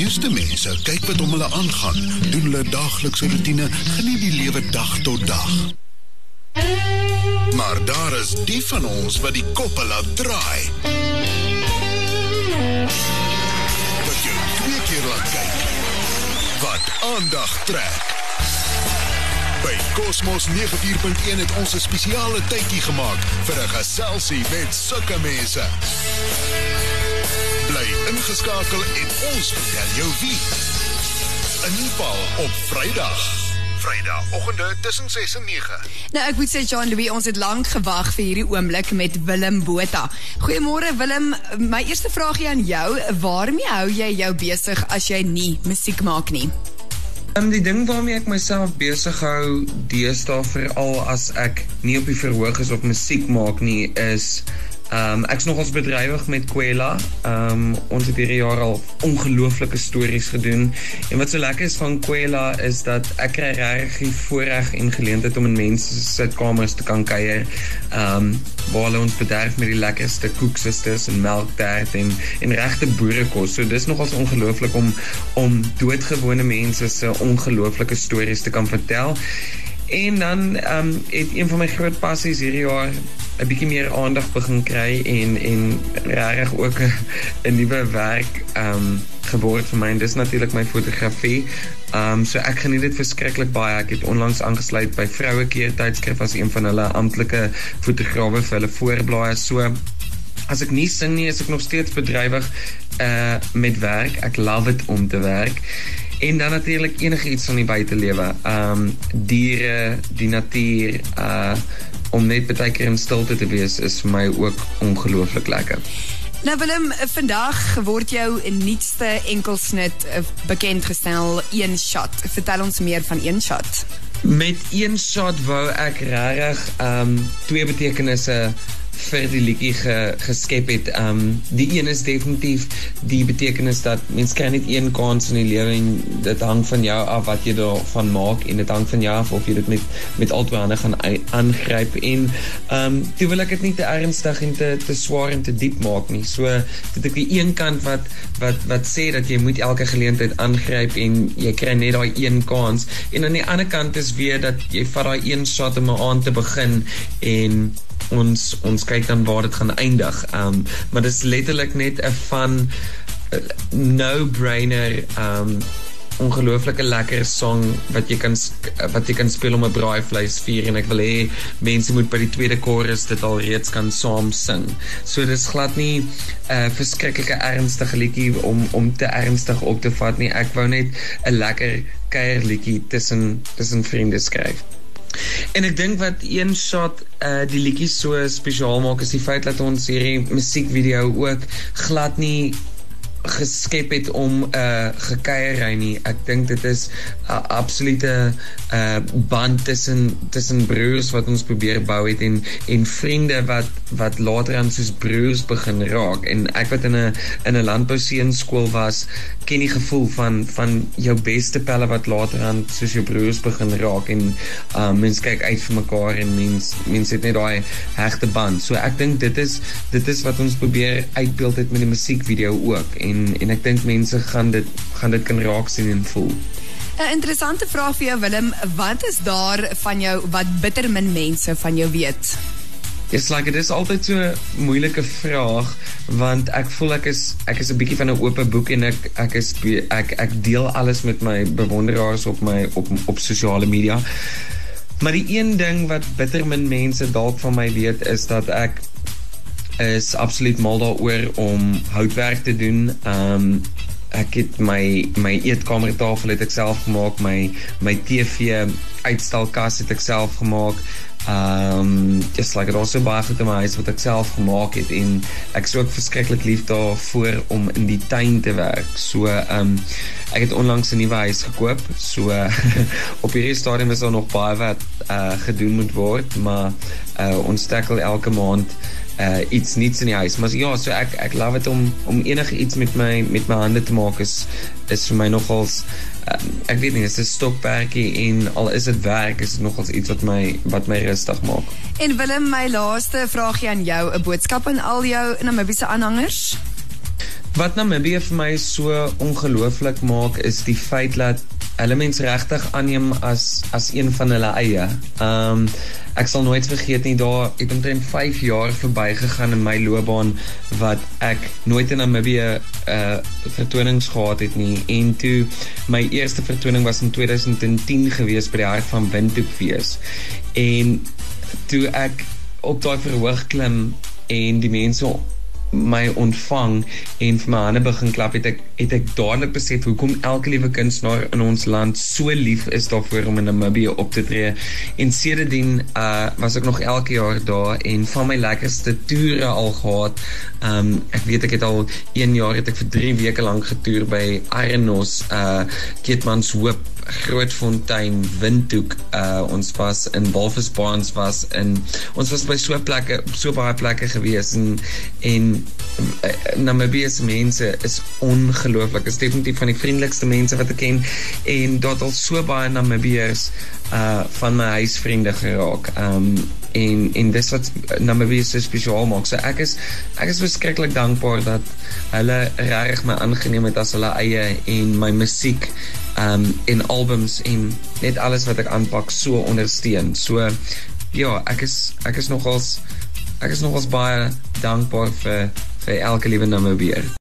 meeste mense kyk wat om hulle aangaan, doen hulle daaglikse roetine, geniet die lewe dag tot dag. Maar daar is die van ons wat die koppe laat draai. Wat jou twee keer laat kyk. Wat aandag trek. By Cosmos 94.1 het ons 'n spesiale tydjie gemaak vir 'n geselsie met sulke mense. Bly ingeskakel en ons vertel jou wie. Inval op Vrydag. Vrydagoggende tussen 6 en 9. Nou ek moet sê Jean Louis, ons het lank gewag vir hierdie oomblik met Willem Botha. Goeiemôre Willem, my eerste vraagie aan jou, waarmee hou jy jou besig as jy nie musiek maak nie? Um, die ding waarmee ek myself besig hou deesdae veral as ek nie op die verhoog is of musiek maak nie is Um ek's nogals bedrywig met Kwela. Um ons het hierdie jaar al ongelooflike stories gedoen. En wat so lekker is van Kwela is dat ek kry regtig die voorreg en geleentheid om in mense se sitkamers te kan kuier. Um waar hulle ons bederf met die lekkerste koeksisters en melktert en en regte boerekos. So dis nogals ongelooflik om om doodgewone mense se ongelooflike stories te kan vertel. En dan um het een van my groot passies hierdie jaar 'n bietjie meer aandag begin kry en en regtig ook 'n nuwe werk um geword vir my en dis natuurlik my fotografie. Um so ek geniet dit verskriklik baie. Ek het onlangs aangesluit by Vroue Keer tydskrif as een van hulle amptelike fotograwe vir hulle voorblaaie. So as ek nie sing nie, is ek nog steeds bedrywig uh met werk. Ek love dit om te werk. En dan natuurlik enigiets van die buitelewe. Um diere, die natuur, uh om net baie keer in stilte te wees is vir my ook ongelooflik lekker. Nou Willem, vandag word jou nuutste enkelsnit eh, bekend gestel, Een Shot. Vertel ons meer van Een Shot. Met Een Shot wou ek regtig um twee betekenisse vir die liedjie ge, geskep het. Um die een is definitief die betekenis dat mens kry net een kans in die lewe en dit hang van jou af wat jy daarvan maak en dit hang van jou af of jy dit met met al twee hande gaan aangryp en um toe wil ek dit nie te ernstig en te te swaar en te diep maak nie. So dit ek die een kant wat wat wat sê dat jy moet elke geleentheid aangryp en jy kry net daai een kans en aan die ander kant is weer dat jy vat daai een shot om aan te begin en ons ons kyk dan waar dit gaan eindig. Um maar dit is letterlik net 'n van no-brainer um ongelooflike lekker song wat jy kan wat jy kan speel om 'n braaivleis vier en ek wil hê mense moet by die tweede chorus dit al reeds kan saam sing. So dis glad nie 'n uh, verskriklike ernstige liedjie om om te ernstig op te vat nie. Ek wou net 'n lekker kuierliedjie tussen tussen vriende skryf. En ek dink wat een shot uh die liedjie so spesiaal maak is die feit dat ons hierdie musiekvideo ook glad nie geskep het om 'n uh, gekuierery nie. Ek dink dit is 'n uh, absolute uh, band tussen tussen broers wat ons probeer bou het en en vriende wat wat later aan soos broers begin raak. En ek wat in 'n in 'n landbouseenskool was, ken die gevoel van van jou beste pelle wat later aan soos jou broers begin raak en uh, mens kyk uit vir mekaar en mens mens het net daai hegte band. So ek dink dit is dit is wat ons probeer uitbeeld het met die musiekvideo ook. En en en ek dink mense gaan dit gaan dit kan raak sien en voel. 'n Interessante vraag vir jou Willem, wat is daar van jou wat bitter min mense van jou weet? Dis like dit is altyd so 'n moeilike vraag want ek voel ek is ek is 'n bietjie van 'n oop boek en ek ek is ek ek deel alles met my bewonderaars op my op op sosiale media. Maar die een ding wat bitter min mense dalk van my weet is dat ek is absoluut mal daaroor om houtwerk te doen. Um ek het my my eetkamertafel het ek self gemaak, my my TV uitstalkas het ek self gemaak. Um just like it also baie goed in my huis wat ek self gemaak het en ek is ook verskriklik lief daarvoor om in die tuin te werk. So um ek het onlangs 'n nuwe huis gekoop. So op hierdie stadium is daar nog baie wat uh gedoen moet word, maar uh ons tackle elke maand uh iets niets in die huis. Maar ja, so ek ek love dit om om enige iets met my met my hande te maak is is vir my nogals uh, ek weet nie, dit is 'n stokperdjie en al is dit werk, is dit nogals iets wat my wat my rustig maak. En Willem, my laaste vraagie aan jou, 'n boodskap aan al jou Namibiese aanhangers? Wat Namibië vir my so ongelooflik maak is die feit dat hulle mens regtig aanneem as as een van hulle eie. Ehm um, ek sal nooit vergeet nie daar het omtrent 5 jaar verbygegaan in my loopbaan wat ek nooit in Namibië uh vertonings gehad het nie en toe my eerste vertoning was in 2010 gewees by die Hart van Windhoekfees. En toe ek op daai verhoog klim en die mense my ontvang en vir my hande begin klap het ek het ek dadelik besef hoekom elke liewe kunstenaar in ons land so lief is daarvoor om in Namibië op te tree. En sedertdien uh was ek nog elke jaar daar en van my lekkerste toere al gehad. Um ek weet ek het al 1 jaar het ek vir 3 weke lank getoer by Irenos uh Keetmans Hoop Grootfontein, Windhoek, uh ons was in Walvisbaans was in ons was by so plekke, so baie plekke gewees en en uh, Namibië se mense is ongelooflik. Is definitief van die vriendelikste mense wat ek ken en daar al so baie Namibiërs uh van my huisvriende geraak. Um en en dis wat Namibië so spesiaal maak. So ek is ek is verskriklik dankbaar dat hulle regtig my aangeneem het as hulle eie en my musiek um en albums en net alles wat ek aanpak so ondersteun. So ja, ek is ek is nogals ek is nogals baie dankbaar vir vir elke liewe Namibier.